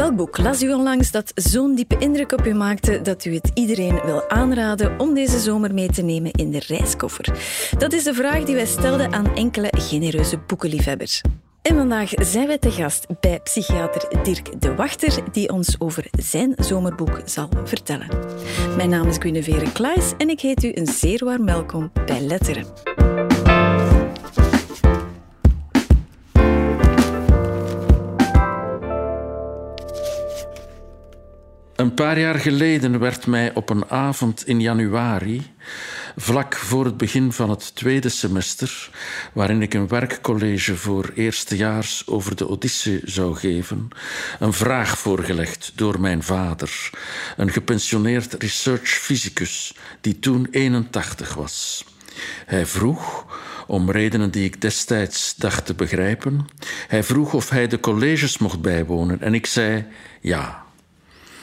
Welk boek las u onlangs dat zo'n diepe indruk op u maakte dat u het iedereen wil aanraden om deze zomer mee te nemen in de reiskoffer? Dat is de vraag die wij stelden aan enkele genereuze boekenliefhebbers. En vandaag zijn wij te gast bij psychiater Dirk de Wachter, die ons over zijn zomerboek zal vertellen. Mijn naam is Guinevere Klaes en ik heet u een zeer warm welkom bij Letteren. Een paar jaar geleden werd mij op een avond in januari, vlak voor het begin van het tweede semester, waarin ik een werkcollege voor eerstejaars over de Odyssee zou geven, een vraag voorgelegd door mijn vader, een gepensioneerd research fysicus die toen 81 was. Hij vroeg, om redenen die ik destijds dacht te begrijpen, hij vroeg of hij de colleges mocht bijwonen en ik zei ja.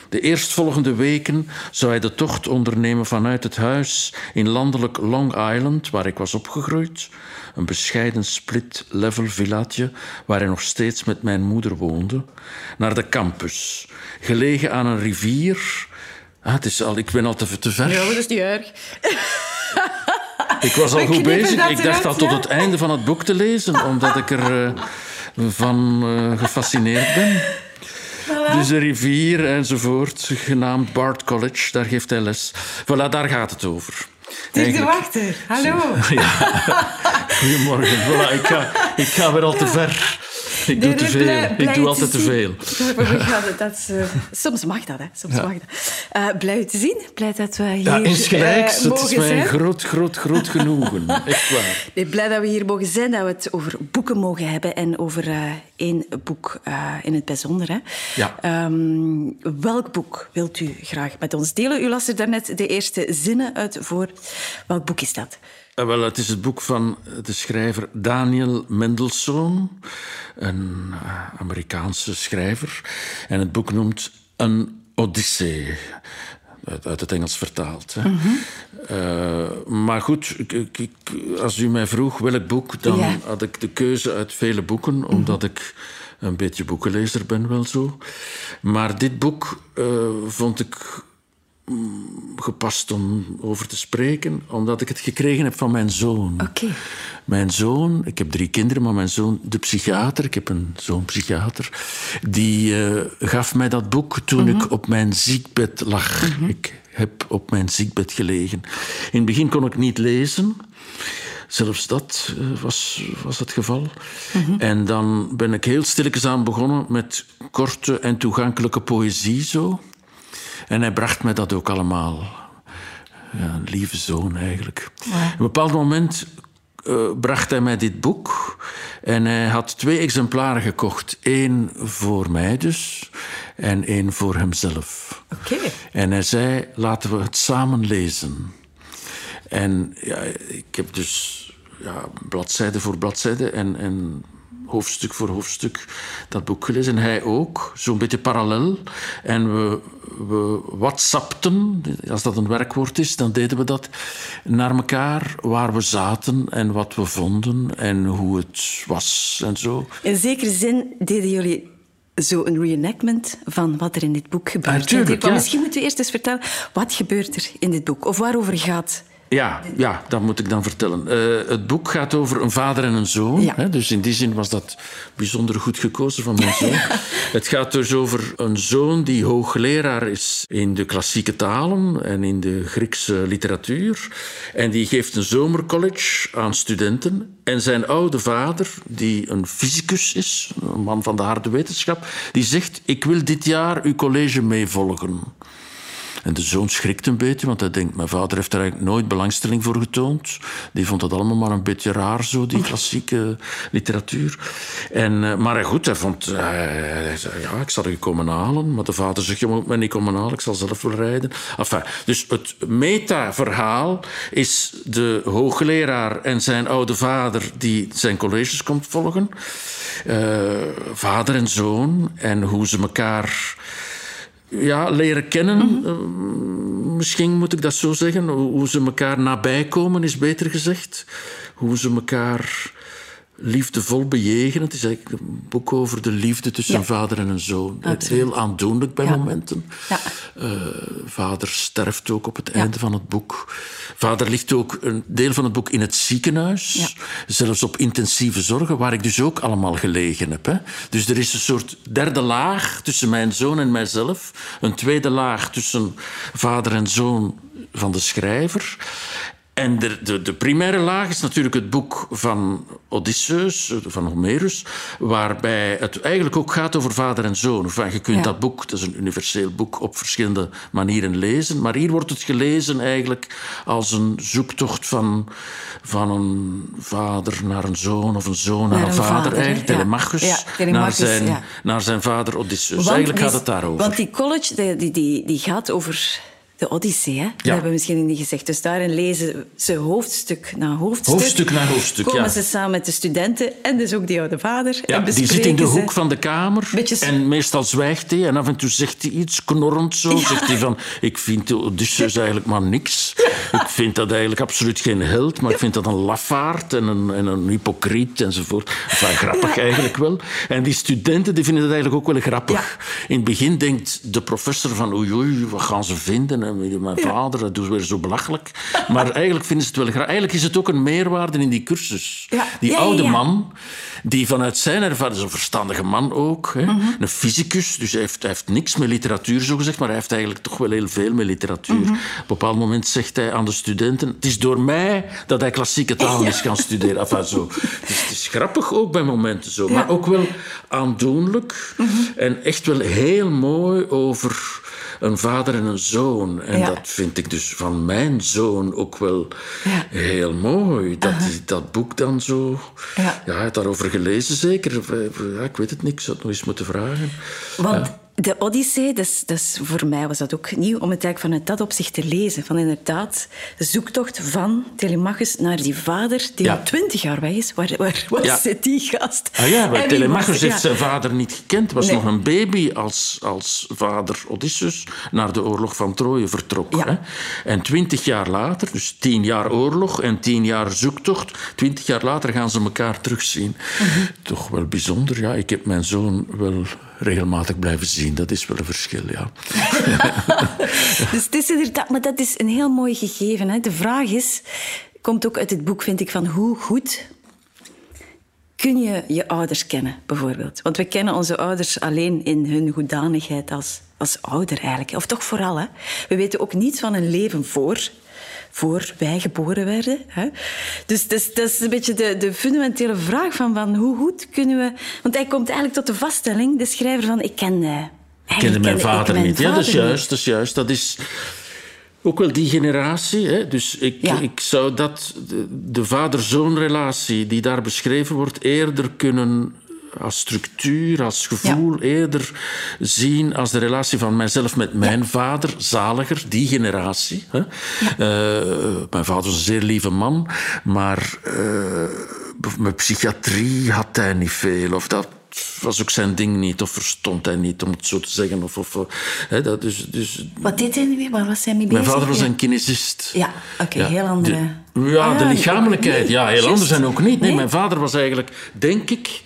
De eerstvolgende weken zou hij de tocht ondernemen vanuit het huis in landelijk Long Island, waar ik was opgegroeid. Een bescheiden split-level villaatje waar hij nog steeds met mijn moeder woonde. Naar de campus, gelegen aan een rivier. Ah, het is al, ik ben al te, te ver. Ja, dat is niet erg. Ik was al We goed bezig. Ik dacht al tot het einde van het boek te lezen, omdat ik er eh, van eh, gefascineerd ben. Dus een rivier enzovoort, genaamd Bard College, daar geeft hij les. Voilà, daar gaat het over. Dirk de Wachter, hallo. Goedemorgen. Voilà, ik, ga, ik ga weer al te ver. Ik doe te veel. ik doe altijd te veel. Dat eh, soms mag dat, hè. Soms mag dat. Eh, blij u te zien. Blij dat we hier Ja, insgelijks. eh, het is mij een groot, groot, groot genoegen. Echt waar. Nee, blij dat we hier mogen zijn, dat we het over boeken mogen hebben en over één boek in het bijzonder. Hè. Ja. Ehm, welk boek wilt u graag met ons delen? U las er daarnet de eerste zinnen uit voor. Welk boek is dat? Eh, Wel, het is het boek van de schrijver Daniel Mendelssohn, een eh, Amerikaanse schrijver. En het boek noemt Een Odyssee. Uit, het Engels vertaald. Hè. Eh, maar goed, als u mij vroeg welk boek, dan had ik de keuze uit vele boeken, omdat ik een beetje boekenlezer ben, wel zo. Maar dit boek eh, vond ik gepast om over te spreken, omdat ik het gekregen heb van mijn zoon. Oké. Mijn zoon, ik heb drie kinderen, maar mijn zoon, de psychiater, ik heb een zoon psychiater, die eh, gaf mij dat boek toen ik op mijn ziekbed lag. Ik heb op mijn ziekbed gelegen. In het begin kon ik niet lezen. Zelfs dat eh, was, was het geval. En dan ben ik heel stilletjes aan begonnen met korte en toegankelijke poëzie zo. En hij bracht mij dat ook allemaal. Ja, een lieve zoon eigenlijk. Op een bepaald moment eh, bracht hij mij dit boek. En hij had twee exemplaren gekocht. Eén voor mij dus en één voor hemzelf. Oké. En hij zei, laten we het samen lezen. En ja, ik heb dus ja, bladzijde voor bladzijde en, en hoofdstuk voor hoofdstuk dat boek gelezen. En hij ook, zo'n beetje parallel. En we, we whatsappten, als dat een werkwoord is, dan deden we dat naar elkaar, waar we zaten en wat we vonden en hoe het was en zo. In zekere zin deden jullie zo een reenactment van wat er in dit boek gebeurt. Ah, tuurlijk, ja. Misschien moet u eerst eens vertellen, wat gebeurt er in dit boek? Of waarover gaat Ja, ja, dat moet ik dan vertellen. Eh, het boek gaat over een vader en een zoon. Ja. Hè, dus in die zin was dat bijzonder goed gekozen van mijn zoon. het gaat dus over een zoon die hoogleraar is in de klassieke talen en in de Griekse literatuur. En die geeft een zomercollege aan studenten. En zijn oude vader, die een fysicus is, een man van de harde wetenschap, die zegt: Ik wil dit jaar uw college meevolgen. En de zoon schrikt een beetje, want hij denkt... mijn vader heeft er eigenlijk nooit belangstelling voor getoond. Die vond dat allemaal maar een beetje raar, zo, die klassieke literatuur. En, eh, maar goed, hij vond... eh, zei, ja, ik zal u komen halen. Maar de vader zegt, je moet mij niet komen halen, ik zal zelf wel rijden. Enfin, dus het meta-verhaal is de hoogleraar en zijn oude vader... die zijn colleges komt volgen. Eh, vader en zoon. En hoe ze elkaar ja, leren kennen. Eh, misschien moet ik dat zo zeggen. Hoe ze elkaar nabij komen, is beter gezegd. Hoe ze elkaar liefdevol bejegenen. Het is eigenlijk een boek over de liefde tussen een vader en een zoon. Absoluut. Heel aandoenlijk bij momenten. Ja. Eh, vader sterft ook op het einde van het boek. Vader ligt ook een deel van het boek in het ziekenhuis. Zelfs op intensieve zorgen, waar ik dus ook allemaal gelegen heb. Hè. Dus er is een soort derde laag tussen mijn zoon en mijzelf. Een tweede laag tussen vader en zoon van de schrijver. En de, de, de primaire laag is natuurlijk het boek van Odysseus, van Homerus, waarbij het eigenlijk ook gaat over vader en zoon. Enfin, je kunt Ja. dat boek, dat is een universeel boek, op verschillende manieren lezen. Maar hier wordt het gelezen eigenlijk als een zoektocht van, van een vader naar een zoon of een zoon naar, Naar een vader, eigenlijk, Ja. Telemachus, Ja, Telemachus, naar, zijn, ja. naar zijn vader Odysseus. Want eigenlijk gaat het daarover. Want die college die, die, die gaat over de Odyssee. Hè? Dat hebben we misschien niet gezegd. Dus daarin lezen ze hoofdstuk na hoofdstuk. Hoofdstuk na hoofdstuk, Komen ja. ze samen met de studenten en dus ook die oude vader. Ja, en die zit in de hoek van de kamer Beetje- en meestal zwijgt hij en af en toe zegt hij iets knorrend zo. Zegt hij van, ik vind Odysseus eigenlijk maar niks. Ik vind dat eigenlijk absoluut geen held, maar ik vind dat een lafaard en een, en een hypocriet enzovoort. Enfin, grappig eigenlijk wel. En die studenten die vinden het eigenlijk ook wel grappig. In het begin denkt de professor van, oei oei, wat gaan ze vinden? Mijn vader, dat doet weer zo belachelijk. Maar eigenlijk vinden ze het wel grappig. Eigenlijk is het ook een meerwaarde in die cursus. Ja. Die Ja, oude ja. man, die vanuit zijn ervaring, is een verstandige man ook, hè? Mhm. een fysicus, dus hij heeft, hij heeft niks met literatuur zo gezegd, maar hij heeft eigenlijk toch wel heel veel met literatuur. Mhm. Op een bepaald moment zegt hij aan de studenten: Het is door mij dat hij klassieke taal is gaan studeren. Enfin, zo. Het, is, het is grappig ook bij momenten zo, maar ook wel aandoenlijk Mhm. en echt wel heel mooi over een vader en een zoon. En Ja. dat vind ik dus van mijn zoon ook wel Ja. heel mooi. Dat hij dat boek dan zo... Ja. Ja, hij heeft daarover gelezen zeker. Eh, Ja, ik weet het niet, ik zou het nog eens moeten vragen. Want de Odyssee, dat is, voor mij was dat ook nieuw om het eigenlijk vanuit dat opzicht te lezen. Van inderdaad, de zoektocht van Telemachus naar die vader die Ja. al twintig jaar weg is. Waar, waar, waar Ja. zit die gast? Ah ja, maar Telemachus was- heeft ja. zijn vader niet gekend. was Nee. nog een baby als, als vader Odysseus naar de oorlog van Troje vertrok. Hè? En twintig jaar later, dus tien jaar oorlog en tien jaar zoektocht, twintig jaar later gaan ze elkaar terugzien. Mhm. Toch wel bijzonder. Ja, ik heb mijn zoon wel regelmatig blijven zien. Dat is wel een verschil, ja. Dus het is inderdaad, maar dat is een heel mooi gegeven. Hè. De vraag is, komt ook uit het boek, vind ik, van hoe goed kun je je ouders kennen, bijvoorbeeld. Want we kennen onze ouders alleen in hun goeddanigheid als, als ouder eigenlijk. Of toch vooral, hè. We weten ook niets van hun leven voor voor wij geboren werden. Hè? Dus dat is, dat is een beetje de, de fundamentele vraag van, van hoe goed kunnen we... Want hij komt eigenlijk tot de vaststelling, de schrijver van ik ken... eh, Ik kende mijn vader niet. Ja, dat is juist. Dat is juist. Dat is ook wel die generatie. Hè? Dus ik, Ja. ik zou dat, de, de vader-zoon-relatie die daar beschreven wordt, eerder kunnen als structuur, als gevoel, eerder zien als de relatie van mijzelf met mijn vader, zaliger, die generatie. Hè? Eh, mijn vader was een zeer lieve man, maar eh, met psychiatrie had hij niet veel. Of dat was ook zijn ding niet, of verstond hij niet, om het zo te zeggen. Of, of, hè, dat, dus, dus Wat deed hij nu weer? Waar was hij mee bezig? mijn vader was een kinesist. Ja, oké, heel andere- De, ja, Ah, de ja, lichamelijkheid. nee, ja, heel juist. anders en ook niet. Nee, Nee? mijn vader was eigenlijk, denk ik...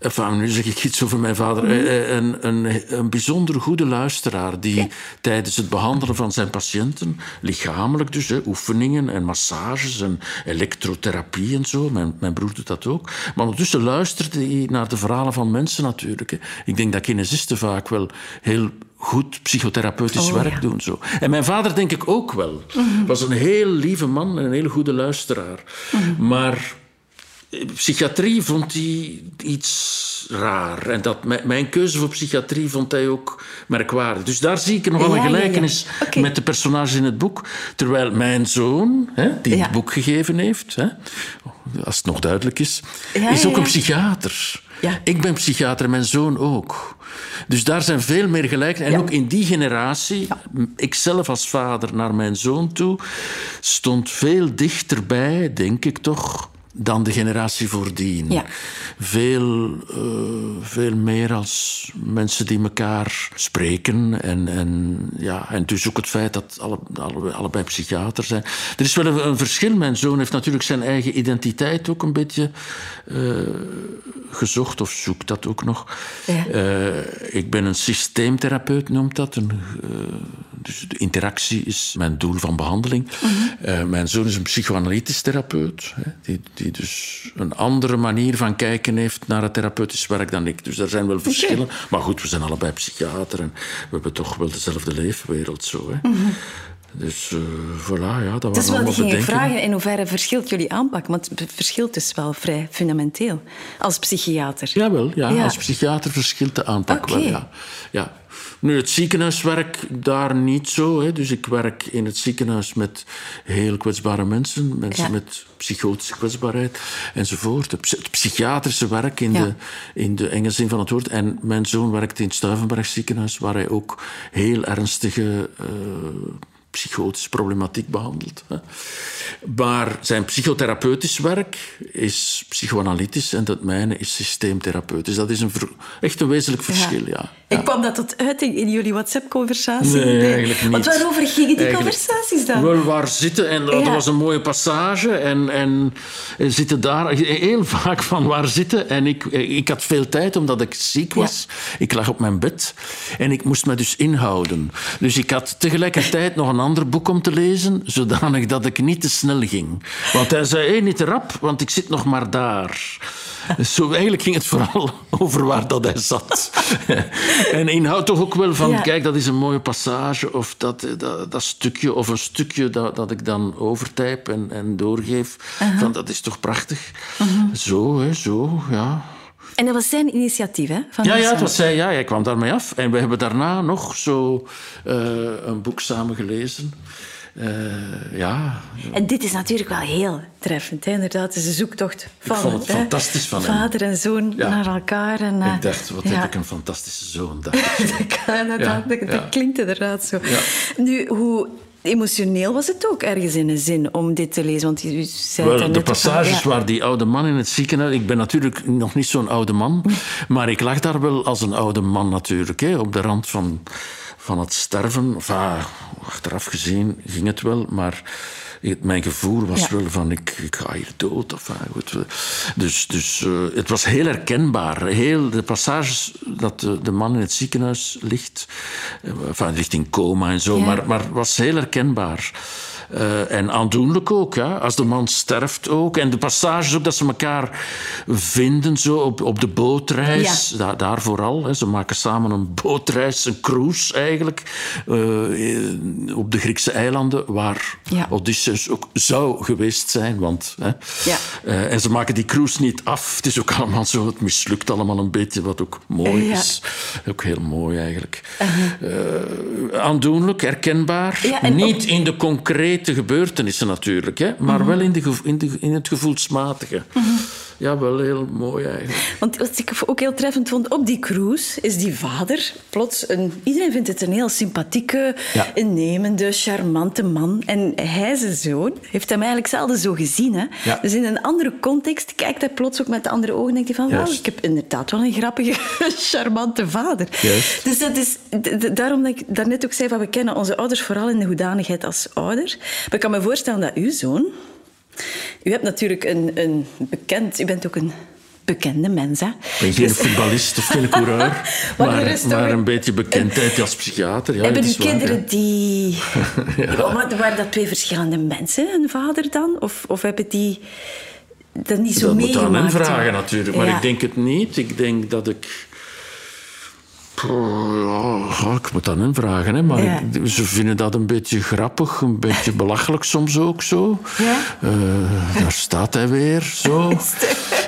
Enfin, nu zeg ik iets over mijn vader. Mhm. eh, Een, een, een bijzonder goede luisteraar die tijdens het behandelen van zijn patiënten, lichamelijk dus, hè, oefeningen en massages en elektrotherapie en zo, mijn, mijn broer doet dat ook, maar ondertussen luisterde hij naar de verhalen van mensen natuurlijk. Hè. Ik denk dat kinesisten vaak wel heel goed psychotherapeutisch Oh, werk ja. doen. Zo. En mijn vader denk ik ook wel. Mhm. Was een heel lieve man en een hele goede luisteraar. Mhm. Maar eh, psychiatrie vond hij iets raar. En dat, mijn, keuze voor psychiatrie vond hij ook merkwaardig. Dus daar zie ik nog wel Ja, een ja, ja. gelijkenis met de personages in het boek. Terwijl mijn zoon, hè, die het boek gegeven heeft, hè, als het nog duidelijk is, is ook een psychiater. Ik ben psychiater en mijn zoon ook. Dus daar zijn veel meer gelijken. En ook in die generatie, ik zelf als vader naar mijn zoon toe, stond veel dichterbij, denk ik toch, dan de generatie voordien. Ja. Veel, eh, veel meer als mensen die elkaar spreken. En, en, ja, en dus ook het feit dat alle, alle, allebei psychiater zijn. Er is wel een, een, verschil. Mijn zoon heeft natuurlijk zijn eigen identiteit ook een beetje uh, gezocht, of zoekt dat ook nog. Ja. Uh, ik ben een systeemtherapeut, noemt dat. Een, dus de interactie is mijn doel van behandeling. Mm -hmm. mijn zoon is een psychoanalytisch therapeut. Hè, die, die dus een andere manier van kijken heeft naar het therapeutisch werk dan ik. Dus daar zijn wel verschillen. Okay. Maar goed, we zijn allebei psychiater en we hebben toch wel dezelfde leefwereld zo. Hè. Mm -hmm. Dus uh, voilà, ja, dat was allemaal bedenken. Ik vragen in hoeverre verschilt jullie aanpak, want het verschilt dus wel vrij fundamenteel als psychiater. Jawel, ja, ja. als psychiater verschilt de aanpak okay. wel, ja. ja. Nu, het ziekenhuiswerk daar niet zo. Hè. Dus ik werk in het ziekenhuis met heel kwetsbare mensen, mensen ja. met psychotische kwetsbaarheid enzovoort. Het psychiatrische werk in, ja. de, in de enge zin van het woord. En mijn zoon werkt in het Stuivenberg ziekenhuis, waar hij ook heel ernstige uh, psychotische problematiek behandelt. Hè. Maar zijn psychotherapeutisch werk is psychoanalytisch en dat mijne is systeemtherapeutisch. Dat is een echt een wezenlijk verschil, ja. ja. Ik kwam dat tot uiting in jullie WhatsApp-conversatie? Nee, nee, eigenlijk niet. Want waarover gingen die eigenlijk, conversaties dan? Wel, waar zitten, en dat ja. was een mooie passage, en, en, en, zitten daar heel vaak van waar zitten. En ik, ik had veel tijd, omdat ik ziek was. Ja. Ik lag op mijn bed en ik moest me dus inhouden. Dus ik had tegelijkertijd nog een ander boek om te lezen, zodanig dat ik niet te snel ging. Want hij zei, hey, niet te rap, want ik zit nog maar daar. Zo, eigenlijk ging het vooral over waar dat hij zat. en inhoud toch ook wel van, ja. kijk, dat is een mooie passage, of dat, dat, dat, stukje, of een stukje dat, dat ik dan overtyp en, en doorgeef. Uh -huh. van, dat is toch prachtig? Uh -huh. Zo, hè, zo, ja. En dat was zijn initiatief, hè? Van ja, ja, het was zij, ja, hij kwam daarmee af. En we hebben daarna nog zo uh, een boek samen gelezen. Uh, ja. En dit is natuurlijk wel heel treffend, hè? inderdaad. Het is een zoektocht van, ik vond het hè? fantastisch van vader hem. en zoon ja. naar elkaar. En, uh, ik dacht, wat ja. heb ik een fantastische zoon. Dacht ik dat, dat, dat, dat klinkt inderdaad zo. Nu, hoe Emotioneel was het ook ergens in een zin om dit te lezen. Want u zei Wel, net de passages van, waar die oude man in het ziekenhuis. Ik ben natuurlijk nog niet zo'n oude man. Maar ik lag daar wel als een oude man natuurlijk. Hè, op de rand van, van het sterven. Enfin, achteraf gezien ging het wel. Maar mijn gevoel was ja. wel van ik, ik ga hier dood. Of, goed. Dus, dus uh, het was heel herkenbaar. Heel, de passages dat de, de man in het ziekenhuis ligt, enfin, richting coma en zo, ja. maar, maar was heel herkenbaar. Uh, en aandoenlijk ook, als de man sterft ook. En de passages ook dat ze elkaar vinden zo op, op de bootreis, ja. daar, daar vooral. Hè. Ze maken samen een bootreis, een cruise eigenlijk, uh, op de Griekse eilanden, waar ja. Odysseus ook zou geweest zijn. Want, hè. Ja. Uh, en ze maken die cruise niet af. Het is ook allemaal zo, het mislukt allemaal een beetje, wat ook mooi is. Ook heel mooi eigenlijk. -huh. aandoenlijk, herkenbaar. niet in de concrete de gebeurtenissen natuurlijk, hè, maar mm -hmm. wel in, de, in, de, in het gevoelsmatige. Mm -hmm. Ja, wel heel mooi eigenlijk. Want wat ik ook heel treffend vond op die cruise, is die vader plots een... Iedereen vindt het een heel sympathieke, ja. innemende, charmante man. En hij, zijn zoon, heeft hem eigenlijk zelden zo gezien. Hè? Ja. Dus in een andere context kijkt hij plots ook met de andere ogen en denkt hij van... Wauw, ik heb inderdaad wel een grappige, charmante vader. Juist. Dus dat is daarom dat ik daarnet ook zei van we kennen onze ouders vooral in de hoedanigheid als ouder. Maar ik kan me voorstellen dat uw zoon... U hebt natuurlijk een, een bekend... U bent ook een bekende mens, hè? Ik ben geen dus... voetballist of geen coureur, maar, maar een beetje bekendheid als psychiater. Ja, Hebben uw kinderen die... ja. oh, maar waren dat twee verschillende mensen, een vader dan? Of, of hebben die dat niet zo dat meegemaakt? Dat moet aan hen vragen natuurlijk, maar ik denk het niet. Ik denk dat ik... Ja, ik moet dat hen vragen, hè. maar ja. ik, ze vinden dat een beetje grappig, een beetje belachelijk soms ook zo. Ja? Uh, daar staat hij weer, zo.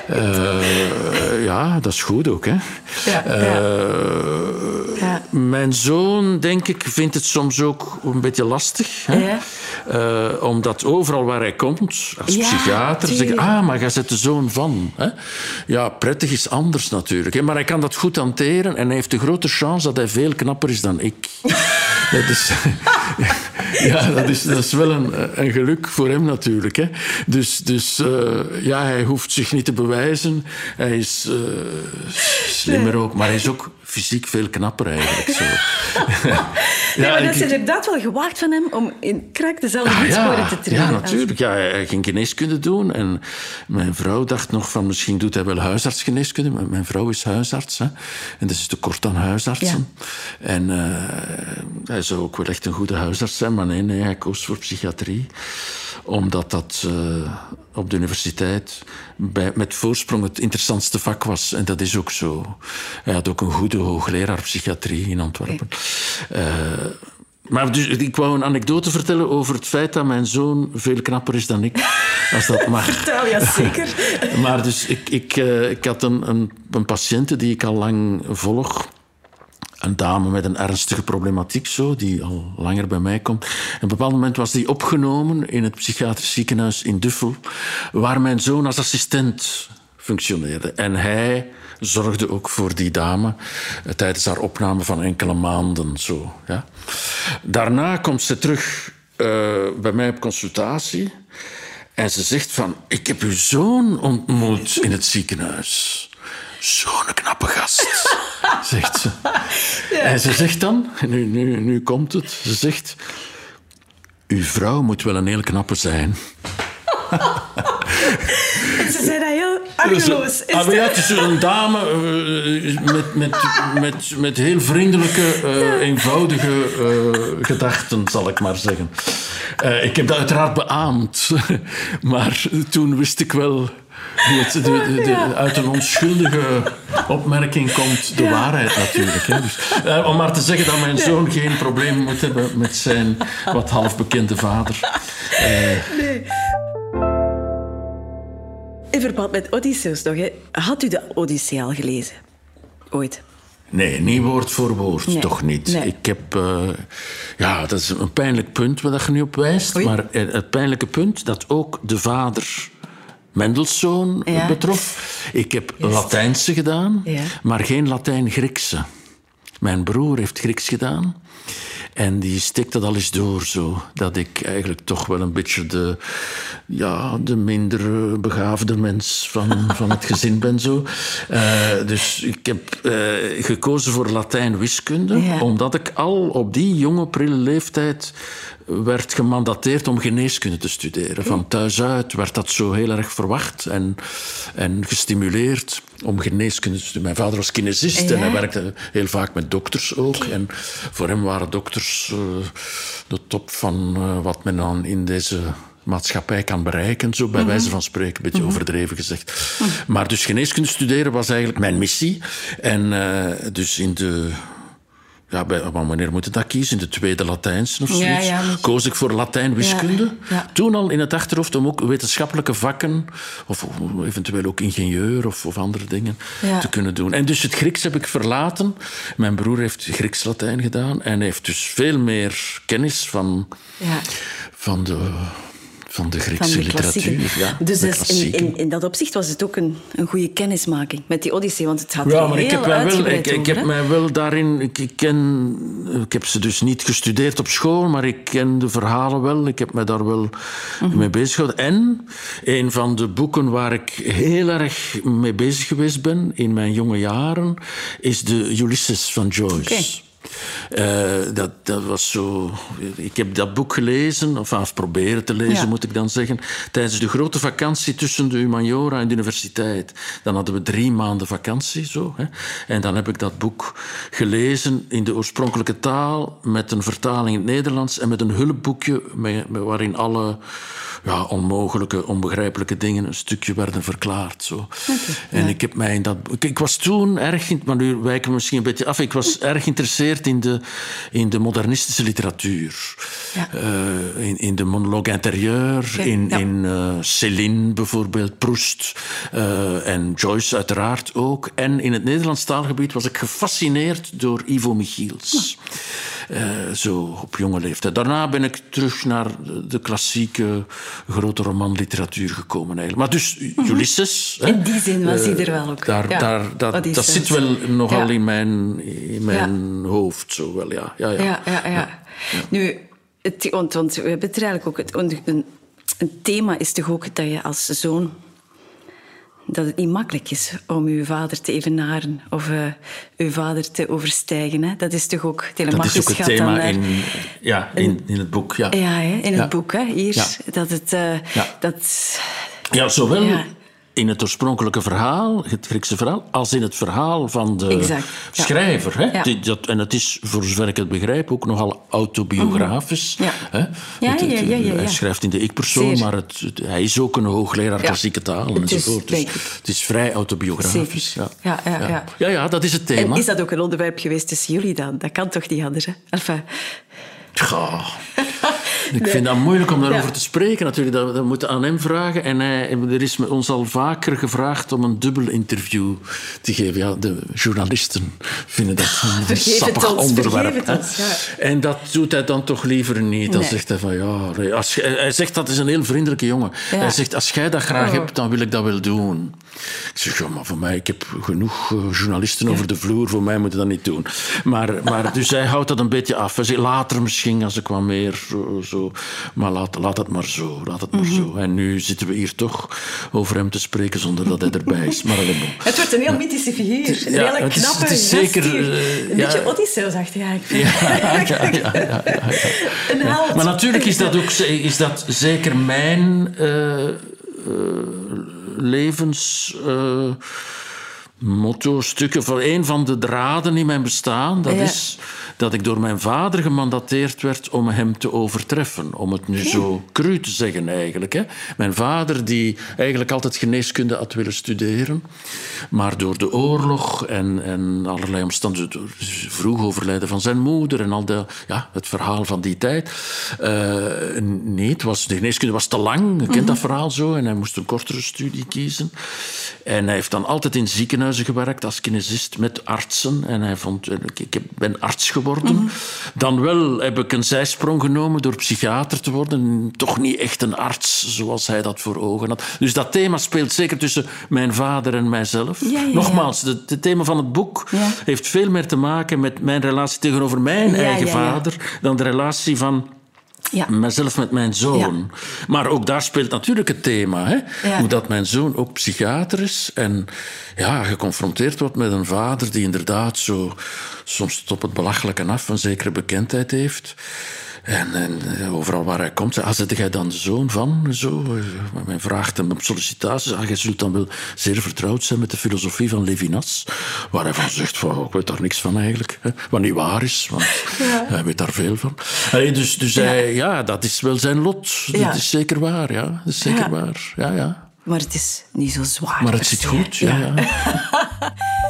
Uh, ja, dat is goed ook, hè. Ja, uh, ja. Mijn zoon, denk ik, vindt het soms ook een beetje lastig. Hè? Uh, omdat overal waar hij komt, als psychiater, zeggen... Ah, maar jij bent de zoon van. Hè? Ja, prettig is anders natuurlijk. Hè? Maar hij kan dat goed hanteren en hij heeft de grote chance dat hij veel knapper is dan ik. dat is, ja, dat is, dat is wel een, een geluk voor hem natuurlijk. Hè? Dus, dus uh, ja, hij hoeft zich niet te bewijzen. Hij is uh, slimmer ook, maar hij is ook fysiek veel knapper eigenlijk. Zo. ja, maar dat is inderdaad wel gewaagd van hem om in krak dezelfde voetsporen ah, te treden. Ja, natuurlijk. Ja, hij ging geneeskunde doen. En mijn vrouw dacht nog van misschien doet hij wel huisartsgeneeskunde. Maar mijn vrouw is huisarts. Hè. En dat is tekort aan huisartsen. En uh, hij zou ook wel echt een goede huisarts zijn. Maar nee, nee hij koos voor psychiatrie omdat dat uh, op de universiteit bij, met voorsprong het interessantste vak was. En dat is ook zo. Hij had ook een goede hoogleraar psychiatrie in Antwerpen. Uh, maar dus, ik wou een anekdote vertellen over het feit dat mijn zoon veel knapper is dan ik. Als dat mag. Vertel, ja zeker. maar dus ik, ik, uh, ik had een, een, een patiënte die ik al lang volg een dame met een ernstige problematiek, zo, die al langer bij mij komt. En op een bepaald moment was die opgenomen in het psychiatrisch ziekenhuis in Duffel, waar mijn zoon als assistent functioneerde. En hij zorgde ook voor die dame eh, tijdens haar opname van enkele maanden. Zo, ja. Daarna komt ze terug uh, bij mij op consultatie. En ze zegt van, ik heb uw zoon ontmoet in het ziekenhuis. Zo'n knappe gast, zegt ze. En ze zegt dan, nu, nu, nu komt het, ze zegt... Uw vrouw moet wel een heel knappe zijn. ze zei dat heel argeloos. Is ah, ja, het is een dame uh, met, met, met, met heel vriendelijke, uh, eenvoudige uh, gedachten, zal ik maar zeggen. ik heb dat uiteraard beaamd. maar toen wist ik wel de, de, uit een onschuldige opmerking komt de waarheid natuurlijk. Hè. Dus, uh, om maar te zeggen dat mijn zoon geen probleem moet hebben met zijn wat halfbekende vader. Uh, nee. In verband met Odysseus nog, hè. had u de Odyssee al gelezen? Ooit? Nee, niet woord voor woord, toch niet. Ik heb... Uh, ja, dat is een pijnlijk punt waar je nu op wijst. Maar het pijnlijke punt dat ook de vader Mendelssohn betrof. Ik heb Latijnse gedaan, maar geen Latijn-Griekse. Mijn broer heeft Grieks gedaan. En die steekt dat al eens door, zo. Dat ik eigenlijk toch wel een beetje de, ja, de minder begaafde mens van, van het gezin ben, zo. Uh, dus ik heb uh, gekozen voor Latijn-wiskunde, omdat ik al op die jonge, prille leeftijd werd gemandateerd om geneeskunde te studeren. Van thuis uit werd dat zo heel erg verwacht en, en gestimuleerd om geneeskunde te studeren. Mijn vader was kinesist en hij werkte heel vaak met dokters ook. En voor hem waren dokters uh, de top van uh, wat men dan in deze maatschappij kan bereiken, zo bij mhm. wijze van spreken, een beetje mm -hmm. overdreven gezegd. Mm -hmm. Maar dus geneeskunde studeren was eigenlijk mijn missie. En uh, dus in de ja, bij, wanneer moet je dat kiezen? In de tweede Latijnse of zoiets? Ja, ja, Koos ik voor Latijn-wiskunde. Ja, Toen al in het achterhoofd om ook wetenschappelijke vakken, of eventueel ook ingenieur of, of andere dingen, te kunnen doen. En dus het Grieks heb ik verlaten. Mijn broer heeft Grieks-Latijn gedaan en heeft dus veel meer kennis van, van de van de Griekse literatuur. Ja, dus in, in, in, dat opzicht was het ook een, een goede kennismaking met die Odyssee, want het had ja, maar ik heb, mij wel, ik, ik heb mij wel daarin... Ik, ik, ken, ik heb ze dus niet gestudeerd op school, maar ik ken de verhalen wel. Ik heb me daar wel mhm. mee bezig gehouden. En een van de boeken waar ik heel erg mee bezig geweest ben in mijn jonge jaren, is de Ulysses van Joyce. Uh, dat, dat was zo... Ik heb dat boek gelezen, of af proberen te lezen, moet ik dan zeggen, tijdens de grote vakantie tussen de humaniora en de universiteit. Dan hadden we drie maanden vakantie, zo. Hè. En dan heb ik dat boek gelezen in de oorspronkelijke taal, met een vertaling in het Nederlands en met een hulpboekje met, waarin alle ja, onmogelijke, onbegrijpelijke dingen een stukje werden verklaard. Zo. en ik heb mij in dat... Ik, was toen erg... Maar nu wijken we misschien een beetje af. Ik was erg geïnteresseerd in de, in de modernistische literatuur. Ja. Uh, in, in de monologue intérieur, in, in uh, Céline bijvoorbeeld, Proust uh, en Joyce uiteraard ook. En in het Nederlands taalgebied was ik gefascineerd door Ivo Michiels. Zo op jonge leeftijd. Daarna ben ik terug naar de klassieke grote romanliteratuur gekomen eigenlijk. Maar dus mhm. Ulysses... In die zin was hij er wel ook. Daar, daar, dat, dat zit wel nogal in mijn, in mijn hoofd, zo wel, ja. Ja, ja. ja, ja, Nu, het, want, want we hebben het er eigenlijk ook... Het, een, een thema is toch ook dat je als zoon dat het niet makkelijk is om uw vader te evenaren of uh, uw vader te overstijgen. Hè? Dat is toch ook... Dat is ook het thema in, ja, in, in het boek. Ja, ja hè? in het boek. Hè? Hier, dat het... Uh, ja. Dat, ja, zowel in het oorspronkelijke verhaal, het Griekse verhaal, als in het verhaal van de schrijver. Hè? Ja. Dat, en het is, voor zover ik het begrijp, ook nogal autobiografisch. Hè? Hij schrijft in de ik-persoon, maar het, hij is ook een hoogleraar klassieke taal enzovoort. Dus het is vrij autobiografisch. Ja. Ja, ja, ja. Ja. Ja, dat is het thema. En is dat ook een onderwerp geweest tussen jullie dan? Dat kan toch niet anders? Hè? Enfin... Ja. Ik vind dat moeilijk om daarover te spreken natuurlijk. Dat, dat moeten aan hem vragen. En hij, er is ons al vaker gevraagd om een dubbel interview te geven. Ja, de journalisten vinden dat een sappig onderwerp. Ons, ja. En dat doet hij dan toch liever niet. Dan zegt hij van ja... Als, hij zegt dat is een heel vriendelijke jongen. Hij zegt als jij dat graag oh. hebt, dan wil ik dat wel doen. Ik zeg, ja, maar voor mij, ik heb genoeg eh, journalisten over de vloer, voor mij moeten dat niet doen. Maar, maar dus hij houdt dat een beetje af. Hij zegt, later misschien, als ik wat meer zo... Maar laat, laat het maar zo, laat het maar mhm. zo. En nu zitten we hier toch over hem te spreken zonder dat hij erbij is. Maar alleen Het wordt een heel mythische figuur. Een hele knappe het is, het is zeker, uh, Een ja, beetje Odysseus-achtig eigenlijk. Ja. Maar natuurlijk is dat ook is dat zeker mijn... Uh, levens motto, stukken van een van de draden in mijn bestaan. Dat is dat ik door mijn vader gemandateerd werd om hem te overtreffen. Om het nu zo cru te zeggen eigenlijk. Hè. Mijn vader, die eigenlijk altijd geneeskunde had willen studeren, maar door de oorlog en, en allerlei omstandigheden, vroeg overlijden van zijn moeder en al de, ja, het verhaal van die tijd. Uh, nee, het was, de geneeskunde was te lang, je kent dat mhm. verhaal zo, en hij moest een kortere studie kiezen. En hij heeft dan altijd in ziekenhuizen gewerkt als kinesist met artsen. En hij vond, ik ben arts geworden. Mhm. Dan wel heb ik een zijsprong genomen door psychiater te worden. Toch niet echt een arts zoals hij dat voor ogen had. Dus dat thema speelt zeker tussen mijn vader en mijzelf. Nogmaals, het thema van het boek heeft veel meer te maken met mijn relatie tegenover mijn eigen vader dan de relatie van ja. Mezelf met mijn zoon. Maar ook daar speelt natuurlijk het thema. Hè? Hoe dat mijn zoon ook psychiater is. En ja, geconfronteerd wordt met een vader die inderdaad zo soms tot het belachelijke af een zekere bekendheid heeft. En, en, eh, overal waar hij komt, ah, zet jij dan de zoon van? Zo. Eh, men vraagt hem op sollicitaties, ah, jij zult dan wel zeer vertrouwd zijn met de filosofie van Levinas. Waar hij van zegt, van, ik weet daar niks van eigenlijk. Hè, wat niet waar is, want hij weet daar veel van. dus dus ja. Hij, ja, dat is wel zijn lot. Dat is zeker waar, ja. Dat is zeker waar, ja, ja. Maar het is niet zo zwaar. Maar het zit goed, ja. ja.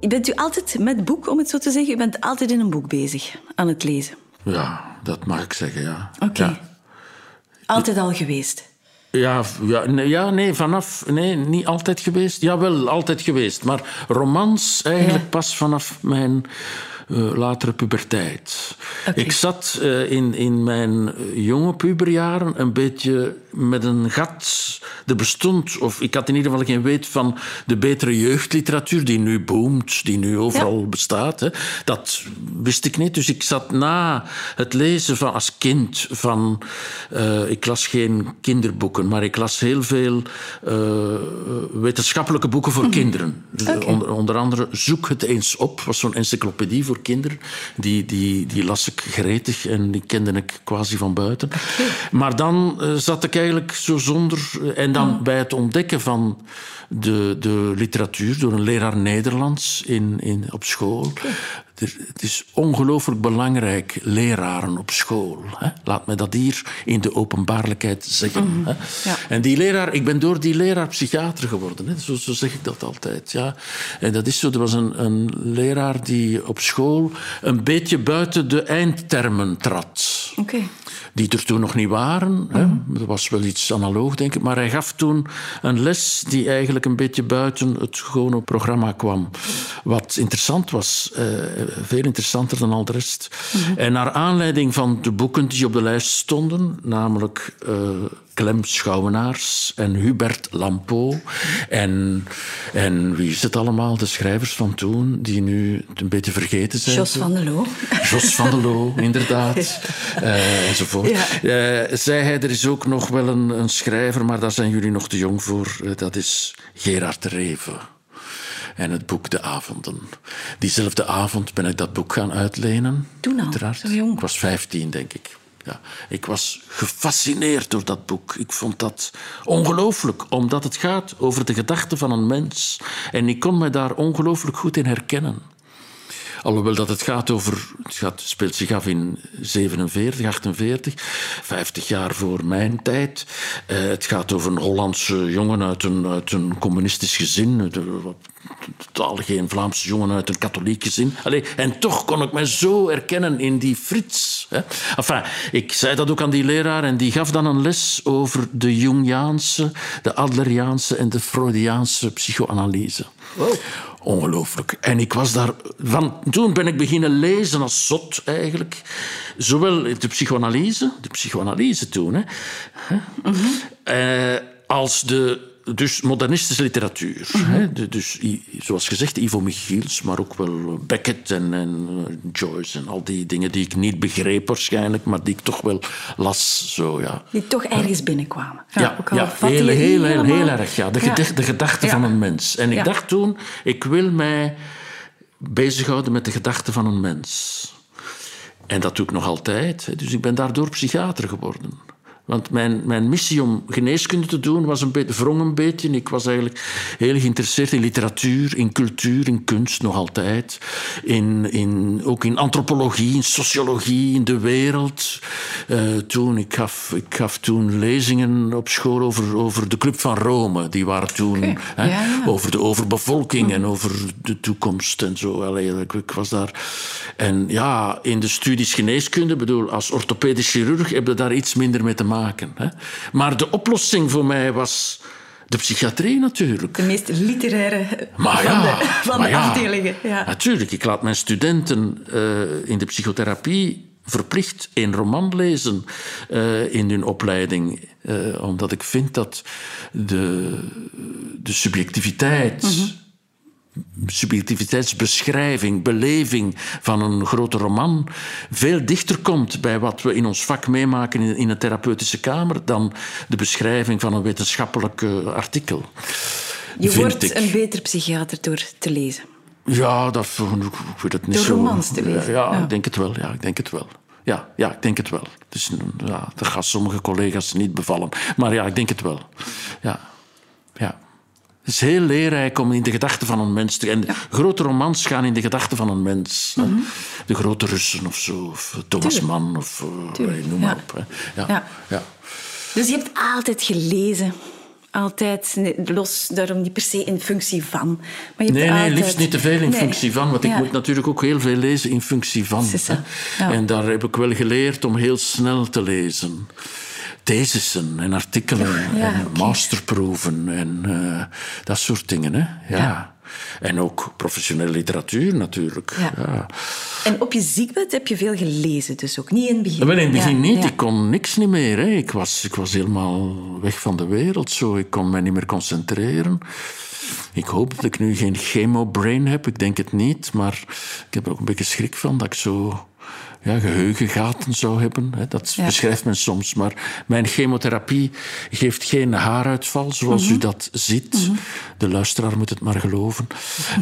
Bent u altijd met boek, om het zo te zeggen? U bent altijd in een boek bezig, aan het lezen? Ja, dat mag ik zeggen, ja. Oké. Altijd al geweest? Ja, ja, nee, ja, nee, vanaf... Nee, niet altijd geweest. Jawel, altijd geweest. Maar romans eigenlijk pas vanaf mijn uh, latere puberteit. Ik zat uh, in, in mijn jonge puberjaren een beetje met een gat. Er bestond, of ik had in ieder geval geen weet van de betere jeugdliteratuur die nu boomt, die nu overal bestaat. Hè. Dat wist ik niet. Dus ik zat na het lezen van als kind van. Uh, ik las geen kinderboeken, maar ik las heel veel wetenschappelijke boeken voor kinderen. Okay. Onder, onder, andere Zoek het eens op, was zo'n encyclopedie voor kinderen. Die, die, die las ik gretig en die kende ik quasi van buiten. Maar dan uh, zat ik eigenlijk zo zonder. Eh, en dan bij het ontdekken van de, de literatuur door een leraar Nederlands in, in, op school. Het is ongelooflijk belangrijk, leraren op school. Hè? Laat me dat hier in de openbaarlijkheid zeggen. Mhm. hè? Ja. En die leraar, ik ben door die leraar psychiater geworden. Hè? Zo, zo, zeg ik dat altijd. Ja. En dat is zo, er was een, een leraar die op school een beetje buiten de eindtermen trad. Oké die er toen nog niet waren. Hè. Mhm. Dat was wel iets analoog, denk ik. Maar hij gaf toen een les die eigenlijk een beetje buiten het gewone programma kwam. wat interessant was. Uh, veel interessanter dan al de rest. En naar aanleiding van de boeken die op de lijst stonden, namelijk uh, Clem Schouwenaars en Hubert Lampo. En, en wie is het allemaal? De schrijvers van toen, die nu een beetje vergeten zijn. Jos van der Loo. Jos van der Loo, inderdaad. Uh, enzovoort. Ja. Uh, zei hij, er is ook nog wel een, een, schrijver, maar daar zijn jullie nog te jong voor. Uh, dat is Gerard de Reven. En het boek De Avonden. Diezelfde avond ben ik dat boek gaan uitlenen. Toen al, zo jong. Ik was vijftien, denk ik. Ik was gefascineerd door dat boek. Ik vond dat ongelooflijk, omdat het gaat over de gedachten van een mens. En ik kon me daar ongelooflijk goed in herkennen. Alhoewel dat het gaat over, het gaat, speelt zich af in 47, 48, 50 jaar voor mijn tijd. Uh, het gaat over een Hollandse jongen uit een, uit een communistisch gezin. Totaal geen Vlaamse jongen uit een katholiek gezin. Allee, en toch kon ik me zo herkennen in die Frits. Hè. Enfin, ik zei dat ook aan die leraar en die gaf dan een les over de Jungiaanse, de Adleriaanse en de Freudiaanse psychoanalyse. Wow. Ongelooflijk. En ik was daar... Van, toen ben ik beginnen lezen als zot, eigenlijk. Zowel de psychoanalyse, de psychoanalyse toen, hè, mm -hmm. eh, als de dus modernistische literatuur. Mm -hmm. hè? Dus zoals gezegd, Ivo Michiels, maar ook wel Beckett en, en, Joyce en al die dingen die ik niet begreep waarschijnlijk, maar die ik toch wel las. Zo, ja. Die toch ergens binnenkwamen. Ja, ja, ja heel, heel, heel, heel, erg. Ja. De, ja. de gedachte van een mens. En ik dacht toen, ik wil mij bezighouden met de gedachte van een mens. En dat doe ik nog altijd. Dus ik ben daardoor psychiater geworden. Want mijn, mijn missie om geneeskunde te doen was een beetje, wrong een beetje. Ik was eigenlijk heel geïnteresseerd in literatuur, in cultuur, in kunst nog altijd. In, in, ook in antropologie, in sociologie, in de wereld. Uh, toen, ik, gaf, ik gaf toen lezingen op school over, over de Club van Rome. Die waren toen okay. hè, ja, ja. over de overbevolking en over de toekomst en zo. Allee, ik, ik, was daar. En ja, in de studies geneeskunde, bedoel, als orthopedisch chirurg heb je daar iets minder mee te maken. Hè. Maar de oplossing voor mij was de psychiatrie natuurlijk. De meest literaire maar van ja, de, van de afdelingen. Ja. Natuurlijk, ik laat mijn studenten uh, in de psychotherapie verplicht een roman lezen uh, in hun opleiding. Uh, omdat ik vind dat de, de subjectiviteit... Mm -hmm subjectiviteitsbeschrijving, beleving van een grote roman veel dichter komt bij wat we in ons vak meemaken in, in een therapeutische kamer dan de beschrijving van een wetenschappelijk uh, artikel. Je wordt ik. een beter psychiater door te lezen. Ja, dat, ik weet het niet door zo. romans te lezen. Ja, ja, ik denk het wel. Ja, ik denk het wel. Ja, ja, ik denk het wel. Dus, ja, dat gaat sommige collega's niet bevallen. Maar ja, ik denk het wel. Ja. Het is heel leerrijk om in de gedachten van een mens te... En ja. grote romans gaan in de gedachten van een mens. Mm -hmm. De grote Russen of zo, of Thomas Tuurlijk. Mann, of Tuurlijk. noem maar ja. op. Ja. Ja. Dus je hebt altijd gelezen. Altijd, los daarom niet per se in functie van. Maar je nee, nee, altijd... liefst niet te veel in nee. functie van. Want ik moet natuurlijk ook heel veel lezen in functie van. En daar heb ik wel geleerd om heel snel te lezen thesissen en artikelen ja, en okay. masterproeven en uh, dat soort dingen. Hè? Ja. ja. En ook professionele literatuur natuurlijk. Ja. En op je ziekbed heb je veel gelezen, dus ook niet in het begin? Wel, in het begin niet. Ik kon niks niet meer. Hè. Ik, was, ik was helemaal weg van de wereld. Zo. Ik kon me niet meer concentreren. Ik hoop dat ik nu geen chemobrain heb. Ik denk het niet. Maar ik heb er ook een beetje schrik van dat ik zo ja, geheugengaten zou hebben. Dat ja. beschrijft men soms. Maar mijn chemotherapie geeft geen haaruitval, zoals mm -hmm. u dat ziet. Mm -hmm. De luisteraar moet het maar geloven.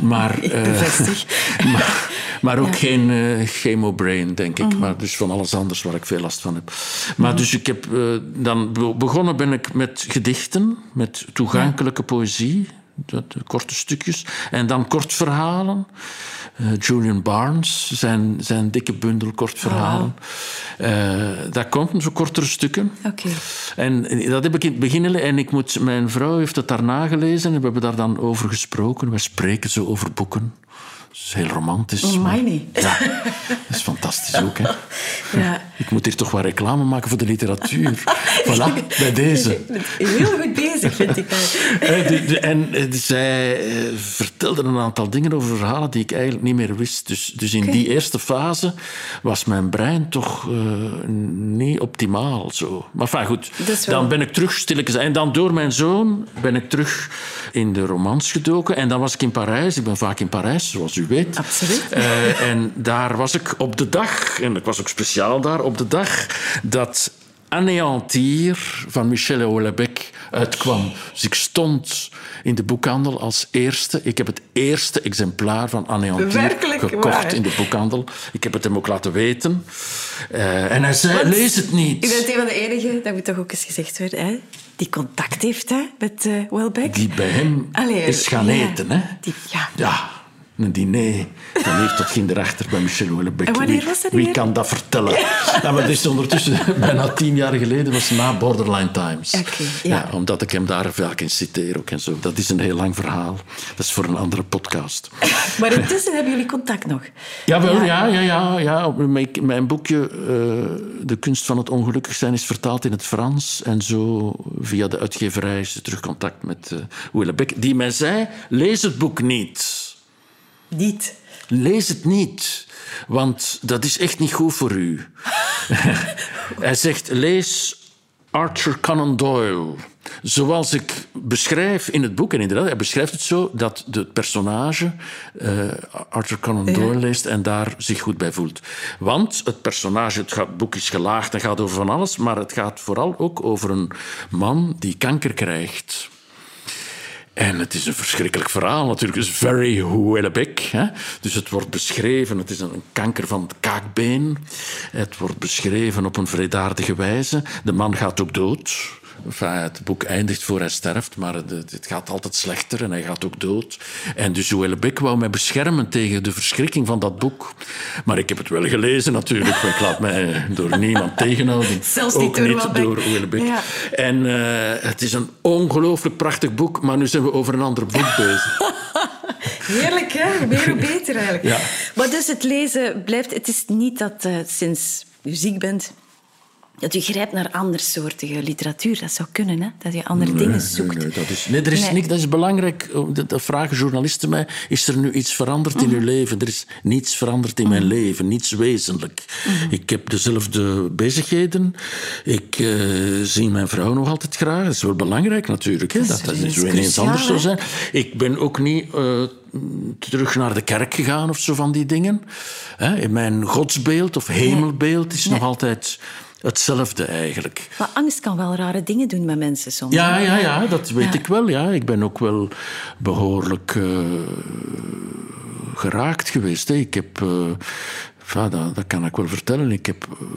Maar. Uh, maar, maar, ook ja. geen uh, chemobrain, denk ik. Mm -hmm. Maar dus van alles anders waar ik veel last van heb. Maar dus ik heb uh, dan begonnen ben ik met gedichten, met toegankelijke poëzie. Dat, korte stukjes. En dan kortverhalen. Uh, Julian Barnes, zijn, zijn dikke bundel kortverhalen. Oh, wow. uh, dat komt, zo kortere stukken. Okay. En dat heb ik in het begin... En ik moet, mijn vrouw heeft het daarna gelezen en we hebben daar dan over gesproken. We spreken zo over boeken. Dat is heel romantisch. Oh, maar, ja, dat is fantastisch ook, hè. Ja. Ik moet hier toch wel reclame maken voor de literatuur. voilà, bij deze. Heel goed bezig, vind ik. Eh, en eh, zij eh, vertelde een aantal dingen over verhalen die ik eigenlijk niet meer wist. Dus, dus in die eerste fase was mijn brein toch niet optimaal. Zo. Maar enfin, goed, dan ben ik terug stilletjes. En dan door mijn zoon ben ik terug in de romans gedoken. En dan was ik in Parijs. Ik ben vaak in Parijs, zoals u weet. Absoluut. en daar was ik op de dag, en ik was ook speciaal daar, op de dag dat Anéantir van Michel Houellebecq uitkwam. Dus ik stond in de boekhandel als eerste. Ik heb het eerste exemplaar van Anéantir gekocht in de boekhandel. Ik heb het hem ook laten weten. Uh, en hij zei, lees het niet. U bent een van de enigen, dat moet toch ook eens gezegd worden, hè? die contact heeft hè, met uh, Welbeck. Die bij hem is gaan eten. Hè? Die, ja. ja een diner. Dan heeft tot ging erachter bij Michel Houellebecq. En wanneer was dat Wie kan dat vertellen? Ja. maar dat is ondertussen bijna tien jaar geleden, was na Borderline Times. Okay, ja. omdat ik hem daar vaak in citeer ook en zo. Dat is een heel lang verhaal. Dat is voor een andere podcast. maar intussen hebben jullie contact nog? Jawel, ja, ja, ja. ja, Mijn boekje uh, De kunst van het ongelukkig zijn is vertaald in het Frans. En zo via de uitgeverij is terug contact met uh, Houellebecq. Die mij zei, lees het boek niet. Niet. Lees het niet, want dat is echt niet goed voor u. Hij zegt: lees Arthur Conan Doyle. Zoals ik beschrijf in het boek, en inderdaad, hij beschrijft het zo dat het personage uh, Arthur Conan Doyle leest en daar zich goed bij voelt. Want het personage, het, gaat, het boek is gelaagd en gaat over van alles, maar het gaat vooral ook over een man die kanker krijgt. En het is een verschrikkelijk verhaal natuurlijk. Het is very Houellebecq. Dus het wordt beschreven, het is een kanker van het kaakbeen. Het wordt beschreven op een vredaardige wijze. De man gaat ook dood. Enfin, het boek eindigt voor hij sterft, maar het, het, gaat altijd slechter en hij gaat ook dood. En dus Houellebecq wou mij beschermen tegen de verschrikking van dat boek. Maar ik heb het wel gelezen natuurlijk. Ik laat mij door niemand tegenhouden. Zelfs ook niet door Houellebecq. Ja. En uh, het is een ongelooflijk prachtig boek, maar nu zijn we over een ander boek bezig. Heerlijk, hè? Meer hoe beter eigenlijk. Ja. Maar dus het lezen blijft... Het is niet dat uh, sinds u ziek bent dat u grijpt naar andersoortige literatuur. Dat zou kunnen, hè? dat je andere dingen zoekt. Nee, nee, dat is, nee, er is Niks, dat is belangrijk. Dat vragen journalisten mij. Is er nu iets veranderd in uw mhm. leven? Er is niets veranderd in mijn mhm. leven. Niets wezenlijk. Mhm. Ik heb dezelfde bezigheden. Ik uh, zie mijn vrouw nog altijd graag. Dat is wel belangrijk natuurlijk. Hè? Dat, dat, is ineens anders zou zijn. Ik ben ook niet... Uh, terug naar de kerk gegaan of zo van die dingen. In mijn godsbeeld of hemelbeeld is nog altijd hetzelfde eigenlijk. Maar angst kan wel rare dingen doen met mensen soms. Ja, ja, ja dat weet ik wel. Ja. Ik ben ook wel behoorlijk uh, geraakt geweest. Hè. Ik heb uh, dat, dat, kan ik wel vertellen. Ik heb uh,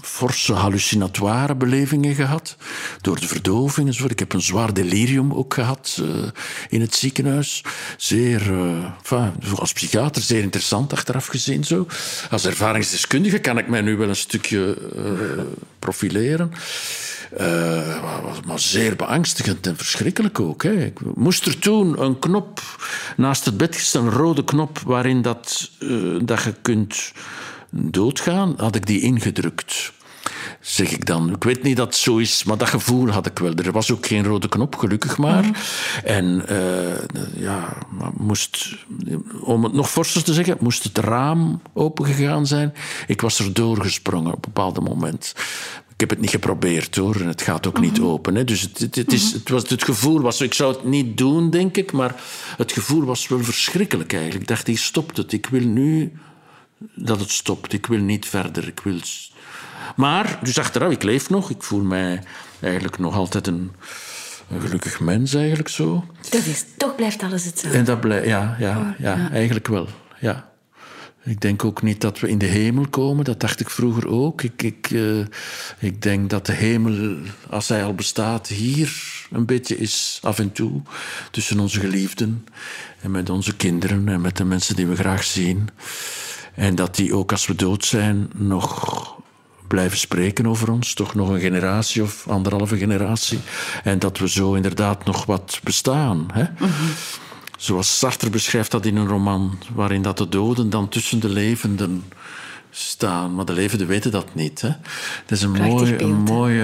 forse hallucinatoire belevingen gehad. Door de verdoving enzovoort. Ik heb een zwaar delirium ook gehad uh, in het ziekenhuis. Zeer, uh, als psychiater zeer interessant achteraf gezien zo. Als ervaringsdeskundige kan ik mij nu wel een stukje profileren. Maar zeer beangstigend en verschrikkelijk ook. Ik moest er toen een knop naast het bed een rode knop, waarin dat, dat je kunt doodgaan, had ik die ingedrukt. Zeg ik dan. Ik weet niet dat het zo is, maar dat gevoel had ik wel. Er was ook geen rode knop, gelukkig maar. Mhm. En uh, ja, moest, om het nog forser te zeggen, moest het raam opengegaan zijn. Ik was er doorgesprongen op een bepaald moment. Ik heb het niet geprobeerd hoor. En het gaat ook niet mhm. open. Hè. Dus het, het, is, mhm. het, was, het gevoel was. Ik zou het niet doen, denk ik. Maar het gevoel was wel verschrikkelijk eigenlijk. Ik dacht, ik stopt het. Ik wil nu dat het stopt. Ik wil niet verder. Ik wil... Maar, dus achteraf, ik leef nog. Ik voel mij eigenlijk nog altijd een, een gelukkig mens, eigenlijk zo. Dat is, toch blijft alles hetzelfde. En dat blijft, ja, ja, ja, eigenlijk wel. Ja. Ik denk ook niet dat we in de hemel komen. Dat dacht ik vroeger ook. Ik, ik, uh, ik denk dat de hemel, als hij al bestaat, hier een beetje is af en toe. Tussen onze geliefden en met onze kinderen en met de mensen die we graag zien. En dat die ook als we dood zijn nog blijven spreken over ons. Toch nog een generatie of anderhalve generatie. En dat we zo inderdaad nog wat bestaan. Hè? Zoals Sartre beschrijft dat in een roman, waarin dat de doden dan tussen de levenden staan. Maar de levenden weten dat niet. Hè. Het is een, mooi, een, mooi,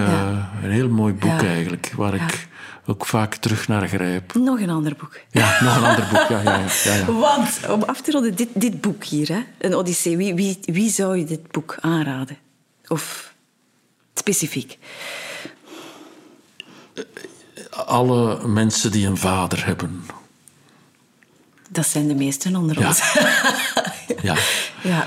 een heel mooi boek eigenlijk, waar ik ook vaak terug naar grijp. Nog een ander boek. Ja, nog een ander boek. Ja, ja, ja, ja, Want, om af te ronden, dit, dit boek hier, hè, een Odyssee, wie, wie, wie zou je dit boek aanraden? Of specifiek? Alle mensen die een vader hebben. Dat zijn de meesten onder ons. ja. ja.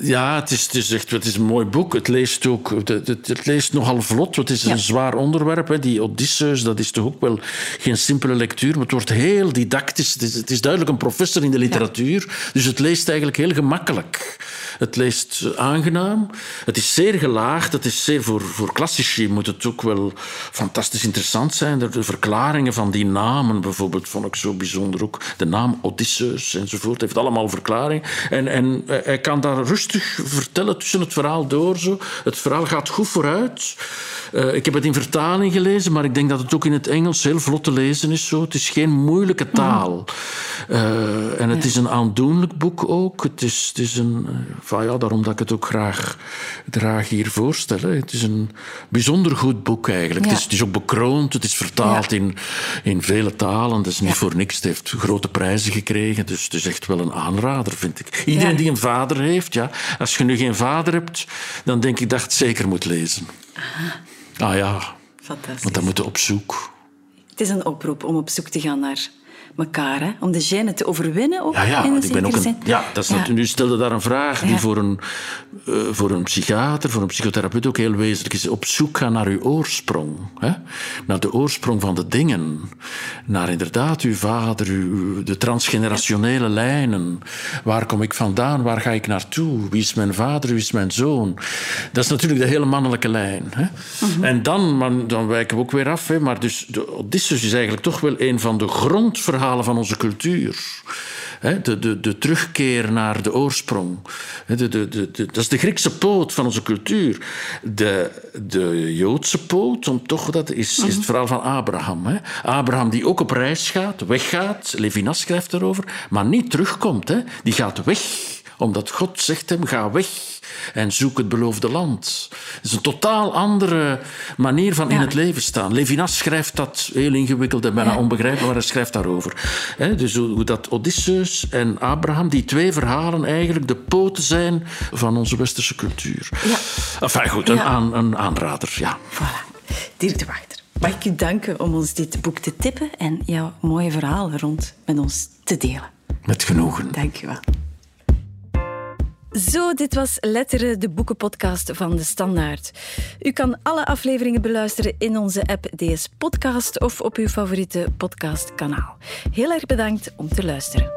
Ja, het is, het, is echt, het is een mooi boek. Het leest, ook, het, het, leest nogal vlot. Het is een zwaar onderwerp. Hè. Die Odysseus, dat is toch ook wel geen simpele lectuur. Maar het wordt heel didactisch. Het is, het is duidelijk een professor in de literatuur. Dus het leest eigenlijk heel gemakkelijk. Het leest aangenaam. Het is zeer gelaagd. Het is zeer voor, voor klassici moet het ook wel fantastisch interessant zijn. De verklaringen van die namen bijvoorbeeld vond ik zo bijzonder ook. De naam Odysseus enzovoort heeft allemaal verklaringen. En, en hij kan daar rustig vertellen tussen het verhaal door. Zo. Het verhaal gaat goed vooruit. Uh, ik heb het in vertaling gelezen, maar ik denk dat het ook in het Engels heel vlot te lezen is. Zo. Het is geen moeilijke taal. Uh, en het is een aandoenlijk boek ook. Het is, het is een... Uh, van, ja, daarom dat ik het ook graag, graag hier voorstel. Hè. Het is een bijzonder goed boek eigenlijk. Ja. Het, is, het, is, ook bekroond. Het is vertaald ja. in, in vele talen. Het is niet voor niks. Het heeft grote prijzen gekregen. Dus het is echt wel een aanrader, vind ik. Iedereen die een vader heeft, ja. Als je nu geen vader hebt, dan denk ik dat je het zeker moet lezen. Aha. Ah ja. Fantastisch. Want dan moeten op zoek. Het is een oproep om op zoek te gaan naar elkaar, hè? om de gêne te overwinnen. Ook, ja, ja, in ik ben ook een, ja, dat is ja. nu stelde daar een vraag die voor een, uh, voor een psychiater, voor een psychotherapeut ook heel wezenlijk is. Op zoek gaan naar uw oorsprong. Hè? Naar de oorsprong van de dingen. Naar inderdaad uw vader, uw, de transgenerationele lijnen. Waar kom ik vandaan? Waar ga ik naartoe? Wie is mijn vader? Wie is mijn zoon? Dat is natuurlijk de hele mannelijke lijn. Hè? Mm -hmm. En dan, dan wijken we ook weer af. Hè? Maar dus, de Odysseus is eigenlijk toch wel een van de grondverhalen van onze cultuur. De, de, de terugkeer naar de oorsprong. De, de, de, dat is de Griekse poot van onze cultuur. De, de Joodse poot, om toch, dat is, is het verhaal van Abraham. Hè? Abraham die ook op reis gaat, weggaat. Levinas schrijft erover, maar niet terugkomt. Hè? Die gaat weg, omdat God zegt hem: ga weg en zoek het beloofde land. Het is een totaal andere manier van ja. in het leven staan. Levinas schrijft dat heel ingewikkeld en bijna ja. onbegrijpelijk, maar hij schrijft daarover. He, dus hoe dat Odysseus en Abraham, die twee verhalen eigenlijk de poten zijn van onze westerse cultuur. Ja. Enfin goed, een, aan, een aanrader, ja. Voilà. Dirk de Wachter. Mag ik u danken om ons dit boek te tippen en jouw mooie verhaal rond met ons te delen. Met genoegen. Dank u wel. Zo, dit was Letteren, de boekenpodcast van De Standaard. U kan alle afleveringen beluisteren in onze app DS Podcast of op uw favoriete podcastkanaal. Heel erg bedankt om te luisteren.